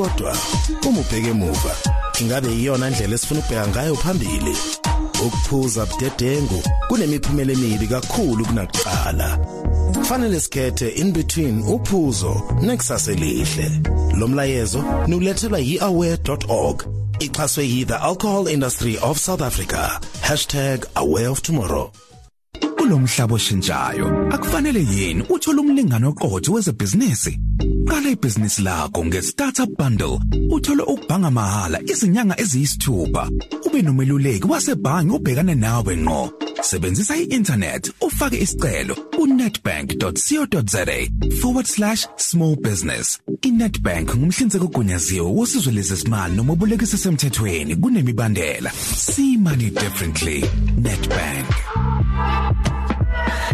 kodwa uma ubheke emuva ingabe iyona ndlela esifuna ukubheka ngayo phambili? Ukuphuza budedengu kunemiphumela emibi kakhulu kunakuqala. Kufanele sikhethe in between uphuzo nekusasa elihle lo mlayezo nulethelwa yiaware.org ixhaswe yi the alcohol industry of south africa. #aware of tomorrow. Kulomhlaba oshintshayo akufanele yini uthola umlingano oqotho wezebhizinisi? Qala ibhizinisi lakho nge-startup bundle. Uthole ukubhanga mahhala izinyanga eziyisithupha. Ube nomeluleki wasebhangi obhekana nawe ngqo. Sebenzisa i-internet ufake isicelo ku-netbank.co.za/small business. I-netbank ngumhlinzeki ogunyaziwe wosizo lezezimali noma ubulekisi semthethweni kunemibandela. See money differently. Netbank.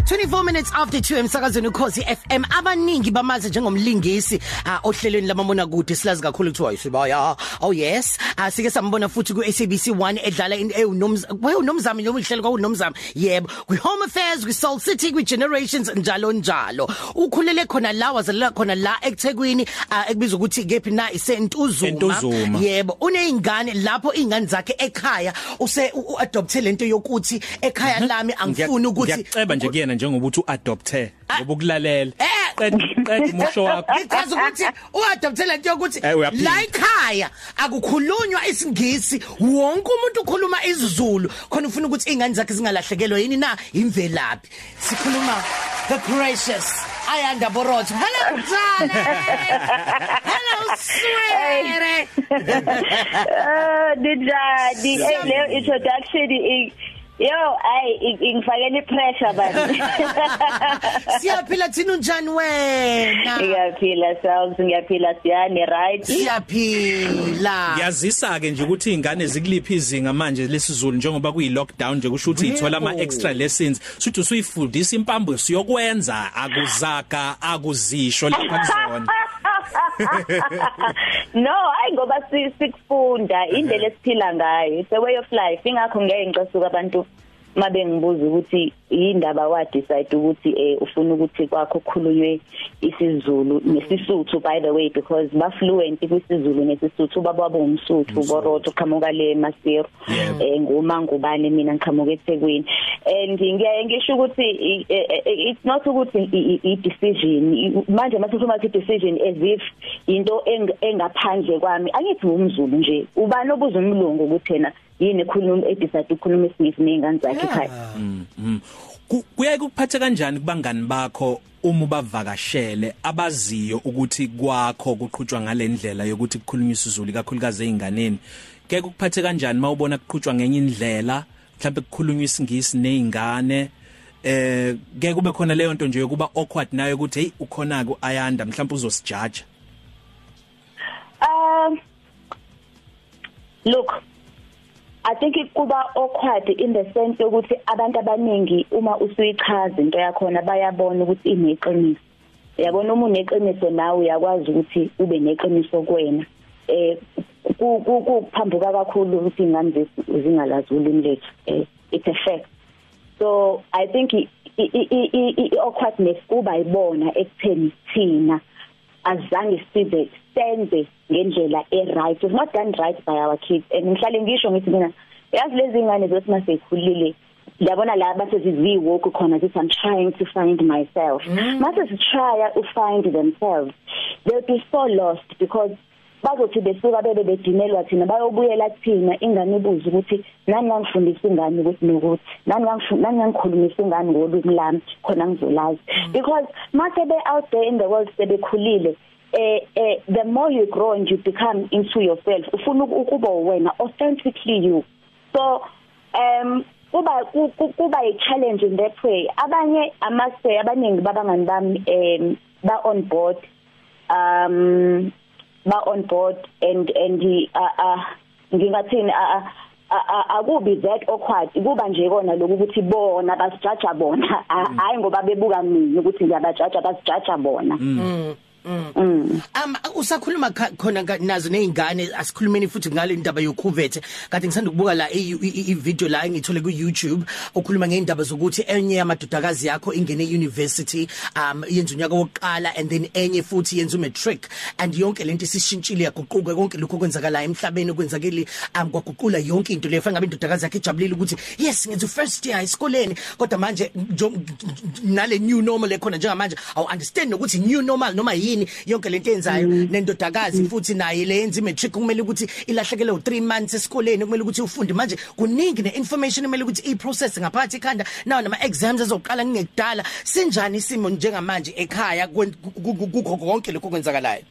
24 minutes after 2 emsakazweni ukhosi FM abaningi bamazi njengomlingisi uh, ohlelweni lamamona kude silazi kakhulu kuthiwa isibaya oh yes. Uh, sike sambona futhi ku SABC 1 edlala in unomzamo noma ihlelo kwakunomzamo. Yebo kwi home affairs kwi Soul City kwi generations njalo njalo. Ukhulele khona la wazalela khona la eThekwini uh, ekubizwa ukuthi kephi na isentuzuma. Yebo uneingane lapho ingane zakhe ekhaya use uadopthe lento yokuthi ekhaya lami angifuni ukuthi ngiyaceba nje kuyena njengoba uthi uadopte ngoba ukulalela qed qed umusho wakho. Ngichaza ukuthi uadopte lento yokuthi la ekhaya akukhulunywa isingisi wonke umuntu ukhuluma isiZulu khona ufuna ukuthi ingane zakhe zingalahlekelwa yini na? Imvelaphi. Sikhuluma the precious ayanda borotho. Hello mzane hello sweetie. Uh dijadi hey le introduction Yo ay ingifakela ipressure bani Siyaphila thina unjani wena? Ngiyaphila selves ngiyaphila siyane right? Siyaphila. Yazisa ke nje ukuthi izingane zikuliphi izinga manje lesizulu njengoba kuyi lockdown nje kusho ukuthi ithola ama extra lessons. Suthi usuyifundisa impambo siyokwenza akuzaga akuzisho lapha kuzona. no hayi ngoba sikufunda indlela esiphila ngayo. It's a way of life. Ingakho ngeke ngicasuka abantu mabe ngibuza ukuthi yindaba wa decide ukuthi eh ufuna ukuthi kwakho khulunywe isiZulu nesisuthu by the way because ba fluent kwisizulu nesisuthu baba wabo umsuthu borotho qhamuka le Masiro eh nguma ngubani mina ngiqhamuka eThekwini. And ngiyaye ngisho ukuthi it's not ukuthi i decision manje mase ukhuluma ukuthi decision as if into engaphandle kwami angithi umzulu nje ubani obuza umlungu ukuthena yini ekhuluma edecide ukukhuluma isingisi nezingane zakhe ekhaya? Kuyaye kuphathe kanjani kubangani bakho uma bavakashele abaziyo ukuthi kwakho kuqhutshwa ngalendlela yokuthi kukhulunywe isiZulu kakhulukazi einganeni ke kuphathe kanjani mawubona kuqhutshwa ngenye indlela mhlawumbe kukhulunywa isingisi nezingane eh ke kube khona leyo nto nje yokuba awkward nayo ukuthi hey ukhona ku ayanda mhlawumbe uzosijaja? Um look I think kuba awkward in the sense ukuthi abantu abaningi uma usuyichaza into yakhona bayabona ukuthi ineqiniso. Yabona uma uneqiniso nawe uyakwazi ukuthi ube neqiniso kuwena. Eh kuphambuka kakhulu ukuthi ingane zingalazi ulimi lethu. Eh it's a fact. So i think i awkwardness kuba ibona ekutheni thina azange sibe senze ngendlela e right it's not done right by our kids. And ngihlale ngisho ngithi mina yazi lezi ngane zothi masekhulile yabona la base ziziwoke khona zithi i'm trying to find myself. Mase si try to find themselves they'll be so lost because bazothi besuka bebe bedinelwa thina bayobuyela thina ingane ibuza ukuthi nani ngangifundisa ingane ukuthi nokuthi? Nani nani ngangikhulumisa ingane ngolimi lami? Khona ngizolazi. Because mase be out there in the world sebekhulile eh eh the more you grow and you become into yourself ufuna ukuba wena authentically you. So um kuba kuba a challenge in that way. Abanye amase abaningi babangani bami um ba on board um ba on board and and uh, uh ngingathini akubi that awkward. Kuba nje kona lokhu ukuthi bona basijaja bona. Hayi ngoba bebuka mina ukuthi ngiyabajaja basijaja bona. Um usakhuluma kha- khona nga- nazo nezingane asikhulumeni futhi ngale ndaba yokhuvethe kade ngisanda ukubuka la i i- i- video la engithole ku YouTube okhuluma ngeindaba zokuthi enye yamadodakazi yakho ingene university um yenza unyaka wokuqala and then enye futhi yenza umatric. And yonke lento isishintshile yaguquka konke lokho kwenzakala emhlabeni kwenzakeli um kwaguqula yonke into leyo fanele ngabe indodakazi yakhe ijabulile ukuthi yes ngenza first year esikoleni kodwa manje njo- nale new normal ekhona njengamanje awu understand nokuthi new normal noma yini. Yonke lento yenzayo nendodakazi futhi naye le yenza imatric kumele ukuthi ilahlekele u3 months esikoleni kumele ukuthi ufunde. Manje kuningi neinformation kumele ukuthi iprocess ngaphakathi ekhanda nawo nama exams azoqala ngekudala. Sinjani isimo njengamanje ekhaya kukho konke lokho kwenzakalayo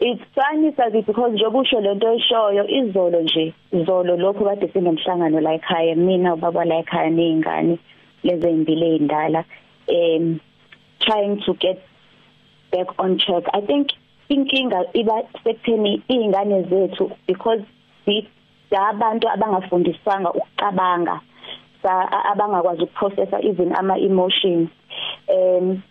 it's funny sazi because njengoba usho lento eshoyo izolo nje izolo lokho kade sinomhlangano la ekhaya mina ubaba la ekhaya nezingane leze imbili ezindala um trying to get back on track. I think inkinga iba sekutheni izingane zethu because abantu abangafundiswanga ukucabanga abangakwazi ukuprocessa even ama emotions um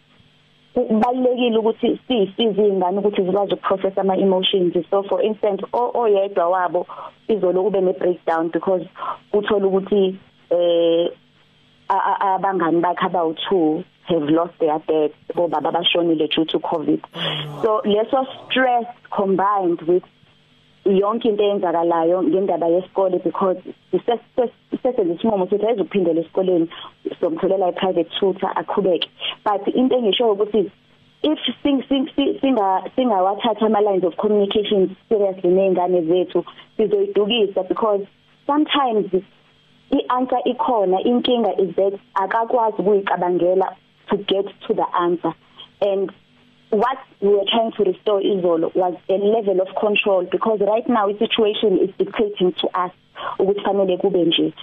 kubalekile ukuthi sisize izingane ukuthi zikwazi ukuprocess ama emotions so for instance oyedwa wabo izolo kube ne breakdown because uthola ukuthi eh abangani bakhe about 2 have lost their dad obaba bashonile due to covid. So leso stress combined with yonke into eyenzakalayo ngendaba yesikole because sisese lesinqumo sithi ayizuphindela esikoleni somtholela i-private tutor aqhubeke. But into engisho ukuthi if sing sing singa singawathatha ama lines of communication seriously nezingane zethu sizoyidukisa because sometimes i-answer ikhona inkinga is that akakwazi ukuyicabangela to get to the answer. And what we were trying to restore izolo was a level of control because right now the situation is dictating to us ukuthi fanele kube nje.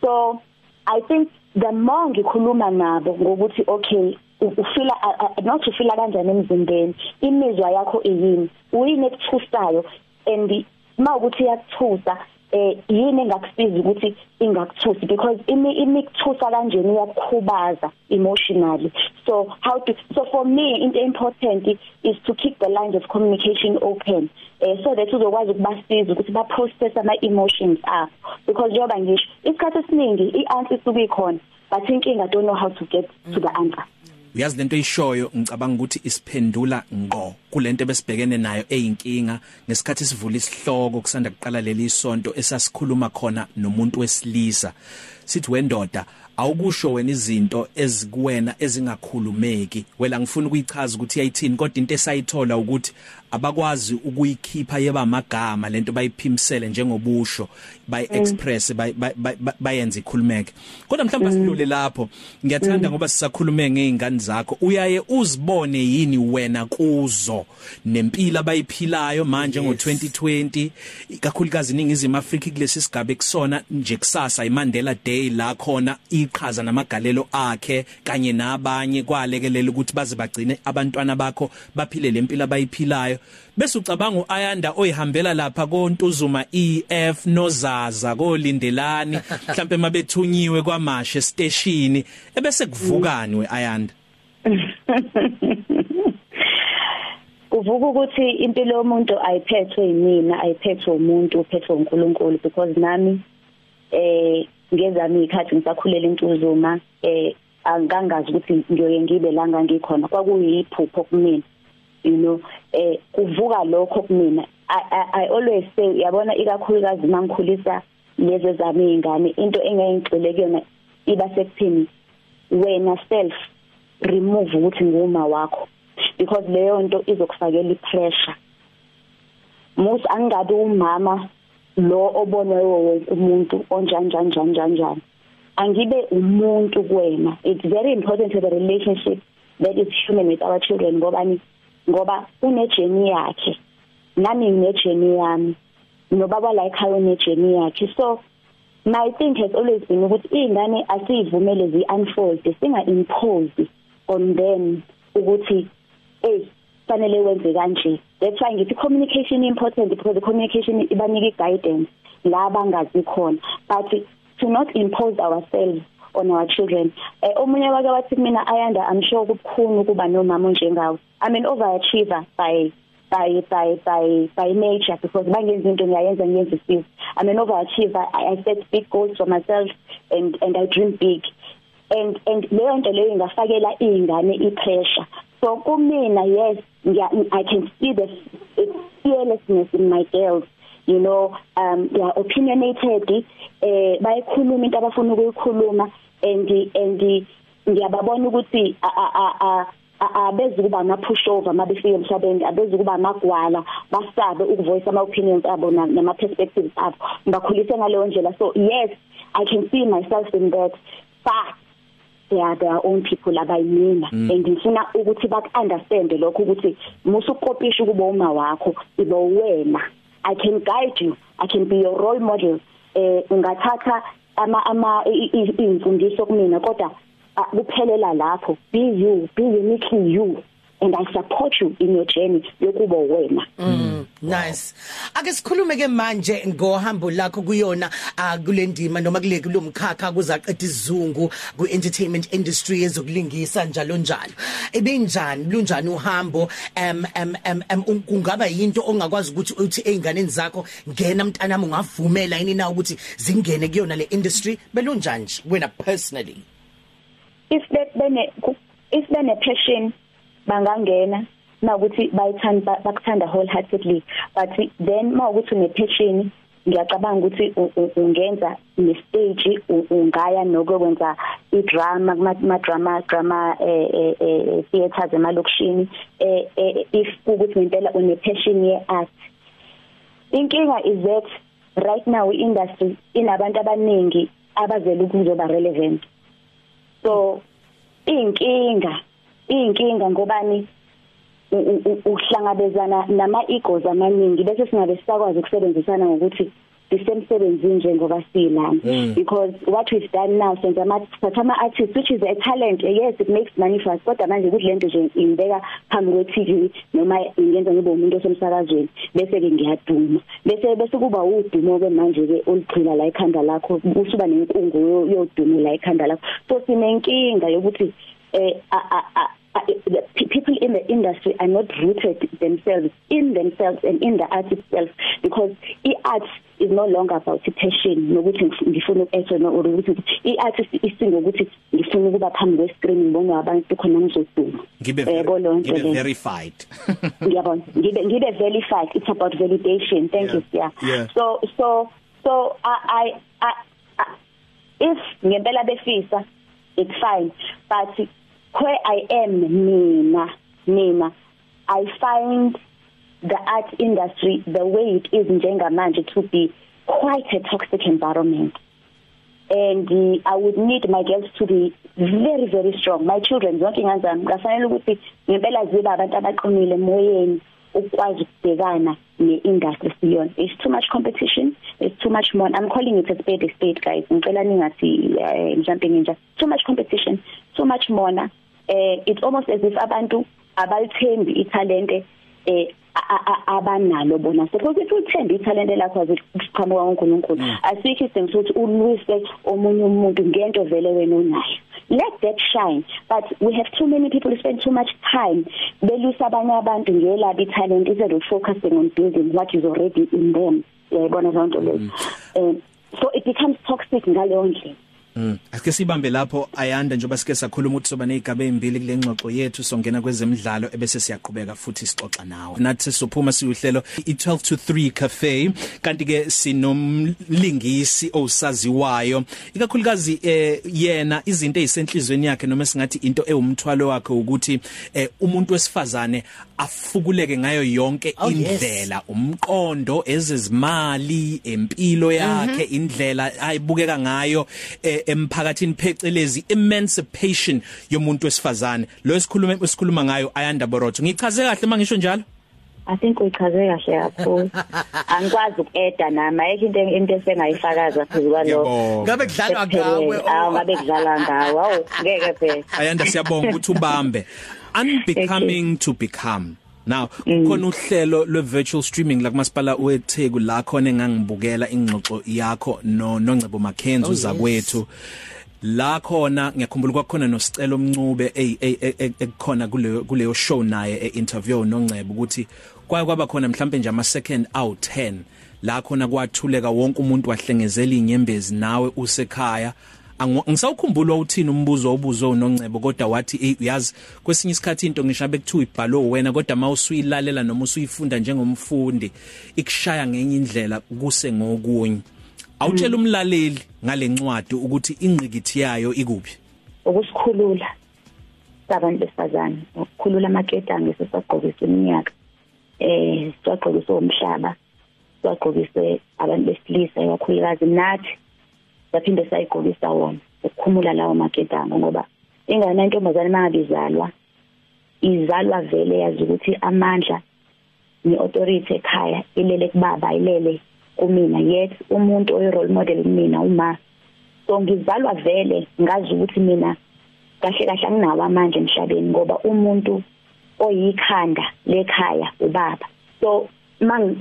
So i think the more ngikhuluma nabo ngokuthi okay ufila not ufila kanjani emzimbeni imizwa yakho eyini uyini ekuthusayo and mawukuthi iyakuthusa eh yini engakusiza ukuthi ingakuthusi? Because imi imikuthusa kanjeni iyakukhubaza emotionally. So how to so for me into important is to keep the lines of communication open eh so that uzokwazi ukubasiza ukuthi ba process ama emotions up because njengoba ngisho isikhathi esiningi ianswer isuke ikhona but inkinga don't know how to get to the answer uyazi lento eyishoyo ngicabanga ukuthi isiphendula ngqo kulento besibhekene nayo eyinkinga. Ngesikhathi sivula isihloko kusanda kuqala leli sonto esasikhuluma khona nomuntu wesilisa. Sithi wendoda awukusho wena izinto ezikuwena ezingakhulumeki. Wela ngifuna ukuyichaza ukuthi yayithini kodwa into esayithola ukuthi abakwazi ukuyikhipha yeba amagama lento bayiphimisele njengobusho bay express bayenza ikhulumeke. Kodwa mhlawumbe sidlule lapho. Ngiyathanda ngoba sisakhulume ngeingane zakho. Uyaye uzibone yini wena kuzo? Nempilo abayiphilayo manje ngo2020 kakhulukazi ningizima Africa kulesi sigaba ekusona nje kusasa iMandela Day la khona iqhaza namagalelo akhe kanye nabanye. Kwalekelela ukuthi baze bagcine abantwana bakho baphile lempilo abayiphilayo. Bese ucabanga uAyanda oyihambela lapha koNtuzuma EF nozaza kolindelani mhlambe mabethunyiwe kwamashe station ebese kuvukani weAyanda? Kuvuka ukuthi impilo yomuntu ayiphethwe yimina ayiphethwe umuntu uphethwe uNkulunkulu because nami eh ngezami ikhathi ngisakhulela intuzuma eh angangazi ukuthi ngiyoye ngibe la ngangikhona. Kwakuyiphupho kumina. You know eh kuvuka lokho kumina. I, I, I always say yabona ikakhulukazi mangikhulisa lezi zami izingane into engayingcile kuyona iba sekuthini wena self remove ukuthi nguma wakho. Because leyo nto izokufakela ipressure. Musi angabe umama lo obonwe wonke umuntu onjanja njanja njani angibe umuntu kuwena. It's very important to the relationship that is human with our children ngoba ni ngoba unejeni yakhe. Nami nginejeni yami. Nobaba la ekhaya unejeni yakhe. So my thing has always been ukuthi izingane asivumele zi unfold singa impose on them ukuthi hey fanele wenze kanje. That's why ngithi communication important because the communication ibanika guidance la bangazi khona. But to not impose ourselves on our children eh omunye wake wathi mina ayanda i'm sure kubukhulu ukuba nomama onjengawe. I mean overachiever by by by by by nature because bangenza into ngiyayenza ngiyenza isizwe. I'm an overachiever I, i set big goals for myself and and i dream big. And and leyo nto leyo ingafakela izingane ipressure. So kumina yes i can see the fearlessness in my girls. You know um they are opinionated eh bayikhuluma into abafuna ukuyikhuluma and and ngiyababona ukuthi abezi kuba ama pushover mabefika emhlabeni abezi kuba amagwala basabe ukuvoice ama opinions abo nama perspectives abo. Ngibakhulise ngaleyo ndlela. So yes i can see myself in that but they are their own people abayimina mm. and ngifuna ukuthi bak understand lokho ukuthi musukopisha kuba uma wakho ibe wena i can guide you. I can be your role model. Eh ungathatha ama ama imfundiso kumina kodwa kuphelela lapho. Be you be uniquely you and I support you in your journey yokuba wena. Mm nice. Ake sikhulume ke manje ngohambo lakho kuyona kulendima noma kule kulomkhakha kuzaqeda izungu ku entertainment industry ezokulingisa njalo njalo. Ebinjani lunjani uhambo? Em em em kungaba yinto ongakwazi ukuthi uthi einganeni zakho ngena mntanami ungavumela yini na ukuthi zingene kuyona le industry? Belunjani wena personally? If bene if bene passion bangangena. Mawukuthi bayithanda bakuthanda wholeheartedly. But then mawukuthi une passion ngiyacabanga ukuthi ungenza ne stage ungaya nokwenza idrama kuma drama drama eh eh theaters emalokishini eh if ukuthi ngempela une passion ye art inkinga is that right now industry inabantu abaningi abazela ukuzoba relevant. So inkinga inkinga ngobani? Uhlangabezana nama egos amaningi bese singabe sisakwazi ukusebenzisana ngokuthi sisemsebenzini njengoba silana mm. because what we've done now since ama ama artists which is a talent yes it makes money for us kodwa manje kuthi lento nje ingibeka phambi kwe TV noma ingenza ngibe umuntu osemsakazweni bese ke ngiyaduma. Bese bese kuba udumo ke manje ke oligcina la ekhanda lakho usuba nenkungu yoduma la ekhanda lakho. So sinenkinga yokuthi eh people in the industry are not rooted themselves in themselves and in the art itself because i-art is no longer about passion nokuthi ngifuna uku-etha no or ukuthi i-art isingo ukuthi ngifuna ukuba phambi kwe-screen ngibona abantu khona ngizoduma. Nto le verified. Ngiyabona ngibe ngibe verified. It's about validation. Thank yeah. you yeah. yeah. So so so i i, I if ngempela befisa it's fine. But where I am mina mina I find the art industry the way it is njengamanje to be quite a toxic environment. And uh, I would need my girls to be very very strong. My children zonke ingazami ngafanele ukuthi ngempela zibe abantu abaqinile emoyeni ukwazi ukubhekana ne-industry siyona. It's too much competition. It's too much more i'm calling it a spade a spade guys. Ngicela ningathi uh, mhlambe nginja too much competition. Too much more eh it's almost as if abantu abalithembi ithalente eh abanalo bona. Because if uthemba ithalente lakho asiqhamuka ngoNkulunkulu asikho isidingo sokuthi ulwise omunye umuntu ngento vele wena onayo let that shine but we have too many people who spend too much time belusa abanye abantu ngelabo italent instead of focusing on building what is already in them. Yayibona zonke lezo? Um so it becomes toxic ngaleyo ndlela. Mm. Ake sibambe lapho ayanda njoba sike sakhuluma ukuthi soba nezigaba ezimbili kule ngxoxo yethu songena kwezemidlalo ebese siyaqhubeka futhi sixoxa nawe. Nathi sophuma siuhlelo i12 to 3 cafe kanti ke sinomlingisi osaziwayo ikakhulukazi eh yena izinto ezisenhlizweni yakhe noma singathi into ewumthwalo wakhe ukuthi eh umuntu wesifazane afukuleke ngayo yonke Oh, indlela yes. umqondo ezezimali empilo yakhe mm -hmm. indlela ayibukeka ngayo eh, emphakathini phecelezi emancipation yomuntu wesifazane. Lo esikhuluma esikhuluma ngayo ayanda borotho. Ngichaze kahle mangisho njalo? I think uyichaze kahle kakhulu. Angikwazi ukueda nama ayikho into into esengayifakaza phezu kwalokho. ngabe kudlalwa ngawe? Awu ngabe kudlala ngawe. Awu ngeke phela. ayanda siyabonga ukuthi ubambe. Unbecoming to become. Now khona uhlelo lwe virtual streaming la kumasipala weTheku la khona engangibukela ingxoxo yakho no Nongcebo Makhenzo Oh, yes. zakwethu la khona ngiyakhumbula kwakhona nosicelo omncube ekukhona kuleyo kuleyo show naye einterview noNcebo ukuthi kwaye kwaba khona mhlambe nje ama second out 10 la khona kwathuleka wonke umuntu wahlengezela inyembezi nawe usekhaya. Ngisawukhumbula uthini umbuzo obuzo uNongcebo kodwa wathi uyazi kwesinye isikhathi into ngisho bekuthiwa ibhalo wena kodwa mawusuyilalela noma usuyifunda njengomfundi ikushaya ngenye indlela kuse ngokunye. Awutshela umlaleli ngalencwadi ukuthi ingqikithi yayo ikuphi? Ukusikhulula sabantu besifazane ukukhulula amaketanga sesagqokisa iminyaka eh sagqokisa umhlaba sagqokise abantu besilisa kakhulukazi nathi saphinde sayigqokisa wona ukukhumula lawo maketanga ngoba ingane yentombazane mangabizalwa izalwa vele yazi ukuthi amandla ne-authority ekhaya ilele kubaba ilele kumina. Yet umuntu oyi role model kumina uma so ngizalwa vele ngazi ukuthi mina kahle kahle anginawo amandla emhlabeni ngoba umuntu oyikhanda lekhaya ubaba. So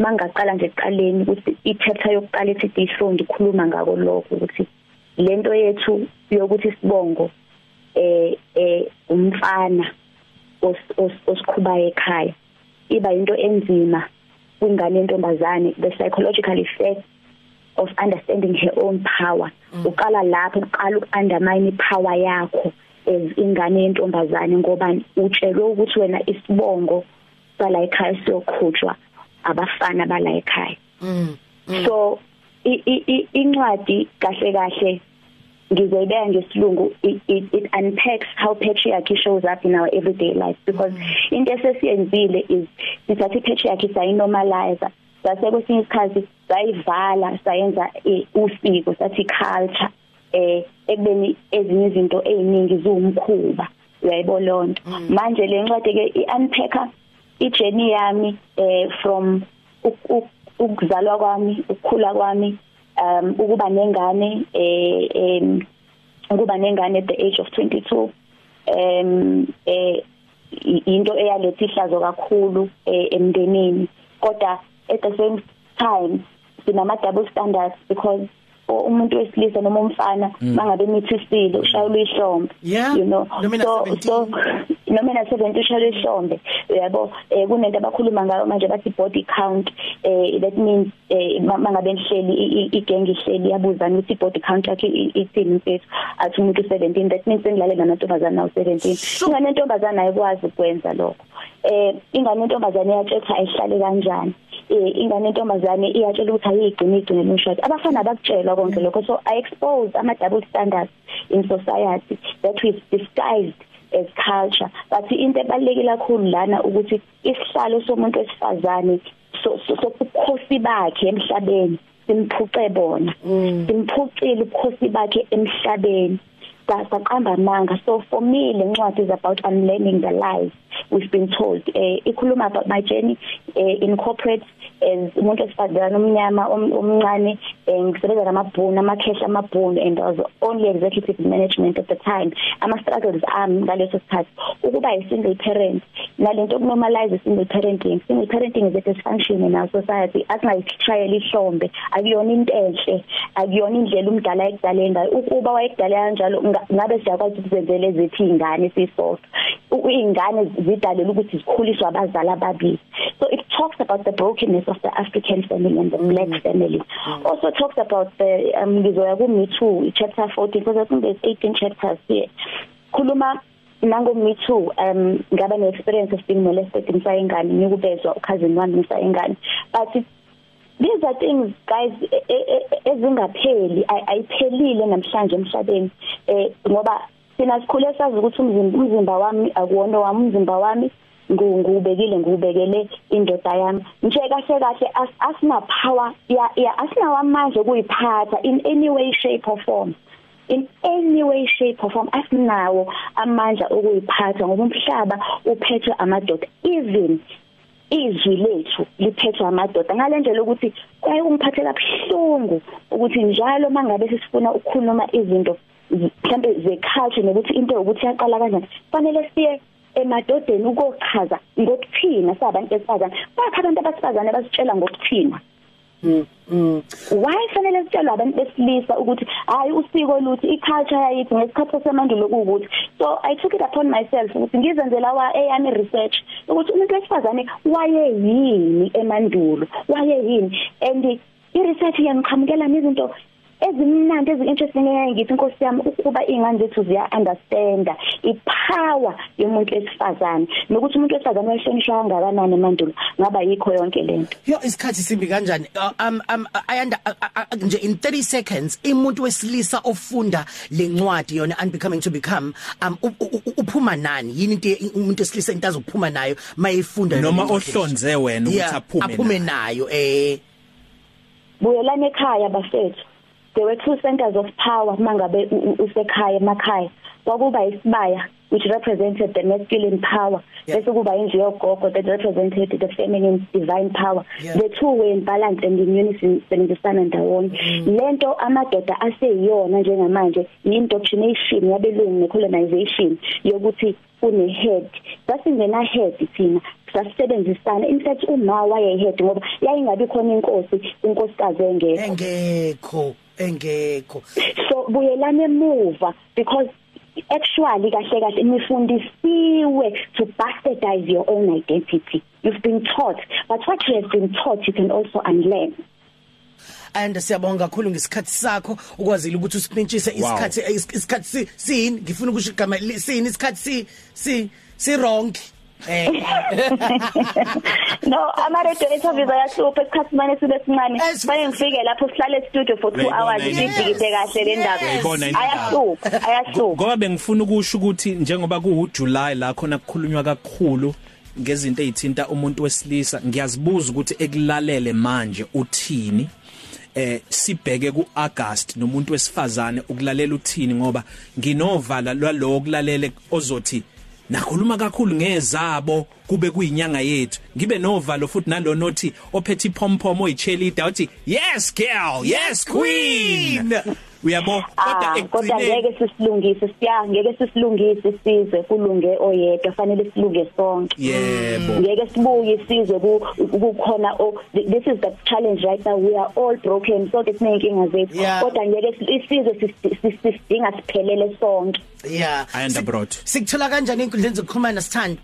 mangaqala nje ekuqaleni ukuthi i-chapter yokuqala ethi ihlonde ikhuluma ngako lokho ukuthi lento yethu yokuthi sibongo eh eh umfana osikhubaye ekhaya iba into enzima kwingane yentombazane the psychological effect of understanding her own power mm. uqala lapho uqala ukundermine ipower yakho as ingane yentombazane ngoba utshelwe ukuthi wena isibongo sala ekhaya siyokhutshwa abafana bala ekhaya mm, mm. so incwadi kahle kahle ngizoyibeka ngesilungu it, it, it unpacks how patriarchy shows up in our everyday life because mm. into esesiyenzile is sithatha patriarchy sayinormalize sase kwesinye isikhathi sayivala sayenza usiko sathi culture eh ekubeni ezinye izinto eziningi ziwumkhuba uyayibona lonto manje le ncwadi ke iunpacker ijourney yami eh from ukuzalwa kwami ukukhula kwami um ukuba nengane eh em ukuba nengane at the age of 22 um eh into eyaletha ihlazo kakhulu eh, emndenini. Kodwa at the same time sinama double standards because umuntu wesilisa noma umfana mangabe mithisile ushayela ihlombe you know. so so noma na 70 ushayela ihlombe yabo eh kunento abakhuluma ngayo manje bathi body count eh that means eh mangabe nihleli igenge ihleli yabuzana ukuthi body count yakhe ithini mfethu athi umuntu 17 that means ngilale namantombazana nawo 17 ingane intombazana ayikwazi ukwenza lokho. Eh ingane intombazane yatshetha ayihlale kanjani. eh ingane intombazane iyatshela ukuthi ayigcine igcine lomshado abafana bakutshelwa konke lokho. So i expose ama double standards in society that we disguised as culture. But into ebalekile kakhulu lana ukuthi isihlalo somuntu wesifazane so sokukhosi bakhe emhlabeni simphuce bona. Mm. simphucile ubukhosi bakhe emhlabeni. Saqamba amanga. So for me le ncwadi is about unlearning the lies. We've been told eh ikhuluma about my journey eh, in corporate as umuntu esifazana omnyama omncane eh, ngisebenza namabhunu amakhesha amabhunu and I was only executive management at the time. Ama struggles ami ngaleso sikhathi ukuba i single parent nalento okunormalize single parenting. Single parenting is a dysfunction in our society. Asingayishayela ihlombe akuyona into enhle akuyona indlela umdala ekudale ngayo. Ukuba wayekudala kanjalo ngabe siyakwazi ukuzenzela ezithi ingane sisodwa ingane zidalela ukuthi zikhuliswe abazali ababili so it talks about the brokenness of the African family and the black mm. family mm. also talks about the um ngizoya ku me too chapter 14 because I think there's 18 chapters here khuluma nango me too um ngaba ne experience of being molested ngisayingane ngikubezwa cousin wami ngisayingane but these are things guys e, e, e, ezingapheli ayiphelile namhlanje emhlabeni eh ngoba sina sikhule sazi ukuthi umzimba umzimba wami akuwona wami umzimba wami ngubekile ngubekele indoda yami. Nje kahle kahle asina power ya asinawo amandla kuyiphatha in any way shape or form. In any way shape or form asinawo amandla okuyiphatha ngoba umhlaba uphethwe amadoda. Even izwi lethu liphethwe amadoda. Ngalendlela ukuthi kwaye kungiphathe kabuhlungu ukuthi njalo mangabe sifuna ukukhuluma izinto mhlambe zeculture nokuthi into ukuthi yaqala kanjani. Fanele siye emadodeni ukochaza ngokuthina sabantu besifazane. Bakho abantu abasifazane basitshela ngokuthina. Why fanele sitshelwe abantu besilisa ukuthi hayi usiko luthi iculture yayithi ngesikhathi semandulo ukuthi so i took it upon myself ukuthi ngizenzela wa eyami research ukuthi umuntu wesifazane waye yini emandulo? Waye yini? And i-research yangiqhamukela izinto ezimnandi ezinteresting engithi inkosi yami ukuba ingane zethu ziya understanda ipower yomuntu wesifazane. Nokuthi umuntu wesifazane wayihlonishwa kangakanani emandulo ngaba yikho yonke lento yo isikhathi simbi kanjani? Uh, um um ayanda nje in 30 seconds umuntu wesilisa ofunda lencwadi yona unbecoming to become um u- u- u- uphuma nani? Yini into umuntu wesilisa into azophuma nayo mayifunda noma ohlonze wena ukuthi Yeah, aphume aphume nayo. nayo eh. Buyelana ekhaya bafethu there were two centers of power mangabe usekhaya emakhaya kwakuba isibaya which represented the masculine power bese kuba indlu yogogo that represented the feminine divine power. Yeah. the two were in balance and in unison sebenzisana ndawonye. Lento amadoda aseyiyona njengamanje indoctrination yabelungu necolonization yokuthi une head. Sasingena head thina sasebenzisana in fact uma wayehead ngoba yayingabi khona inkosi inkosikazi engekho. Engekho. Engekho so buyelana emuva because actually kahle kahle nifundisiwe to bastardize your own identity you've been taught but what you have been taught you can also unlearn and siyabonga kakhulu ngesikhathi sakho ukwazile ukuthi usipintshise Wow. isikhathi is- isikhathi si- sini ngifuna ukusho igama li- sini isikhathi si si si wrong eh no ama radio interviews ayahlupha esikhathi manje sibe sincane Yes. banye ngifike lapho sihlale studio for 2 Uyayibona hours sidikide kahle le ndaba ayahlupha ayahlupha ngoba bengifuna ukusho ukuthi njengoba ku July la khona kukhulunywa kakhulu ngezinto ezithinta umuntu wesilisa ngiyazibuza ukuthi ekulalele manje uthini? Eh sibheke kuAugust nomuntu wesifazane ukulalela uthini ngoba nginovala lwalowo kulalele ozothi nakhuluma kakhulu ngezabo kube kuyinyanga yethu. Ngibe novalo futhi nalona othi ophethe iphomphomo oyicheerleader uthi yes girl yes queen. Uyabo? Ah, kodwa ngeke sisilungise siya ngeke sisilungise isizwe kulunge oyedwa fanele silunge sonke. Yebo. Ngeke sibuye isizwe ku- kukhona o- this is the challenge right now. We are all broken so ke sinenkinga zethu. Yeah. kodwa ngeke si- isizwe sis- sis- sisidinga siphelele sonke. Yeah. Ayanda Broad. sikuthola kanjani inkundleni zokuxhumana sithanda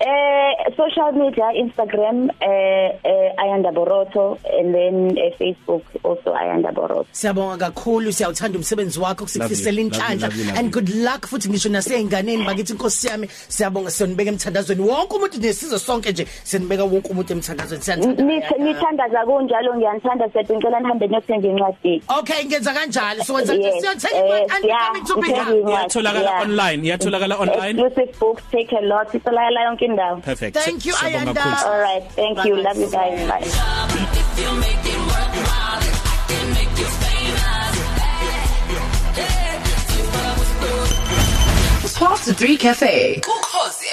eh social media Instagram eh eh Ayanda Boroto and then eh, Facebook also Ayanda Boroto Siyabonga kakhulu siyawuthanda umsebenzi wakho kusifisela Lovely, inhlanhla. lovely, lovely. and good luck futhi ngisho naseyinganeni bakithi inkosi yami siyabonga siyonibeka emthandazweni. Wonke umuntu nesizwe sonke nje sinibeka wonke umuntu emthandazweni. Siyanithanda Nith- nithandaza kunjalo ngiyanithanda siyadingela nihambe niyothenga incwadi. Okay ngenza kanjalo. So wenza Yes, siyothenga eh, and yeah, coming to be ngithenga here incwadi, iyatholakala yeah. online iyatholakala online. Exclusive books take a lot. Itholakala yonke indawo perfect Thank you, Ayanda. all right thank you love you guys bye If you make it worthwhile, I can make you famous. Past the 3 Cafe. Ukhozi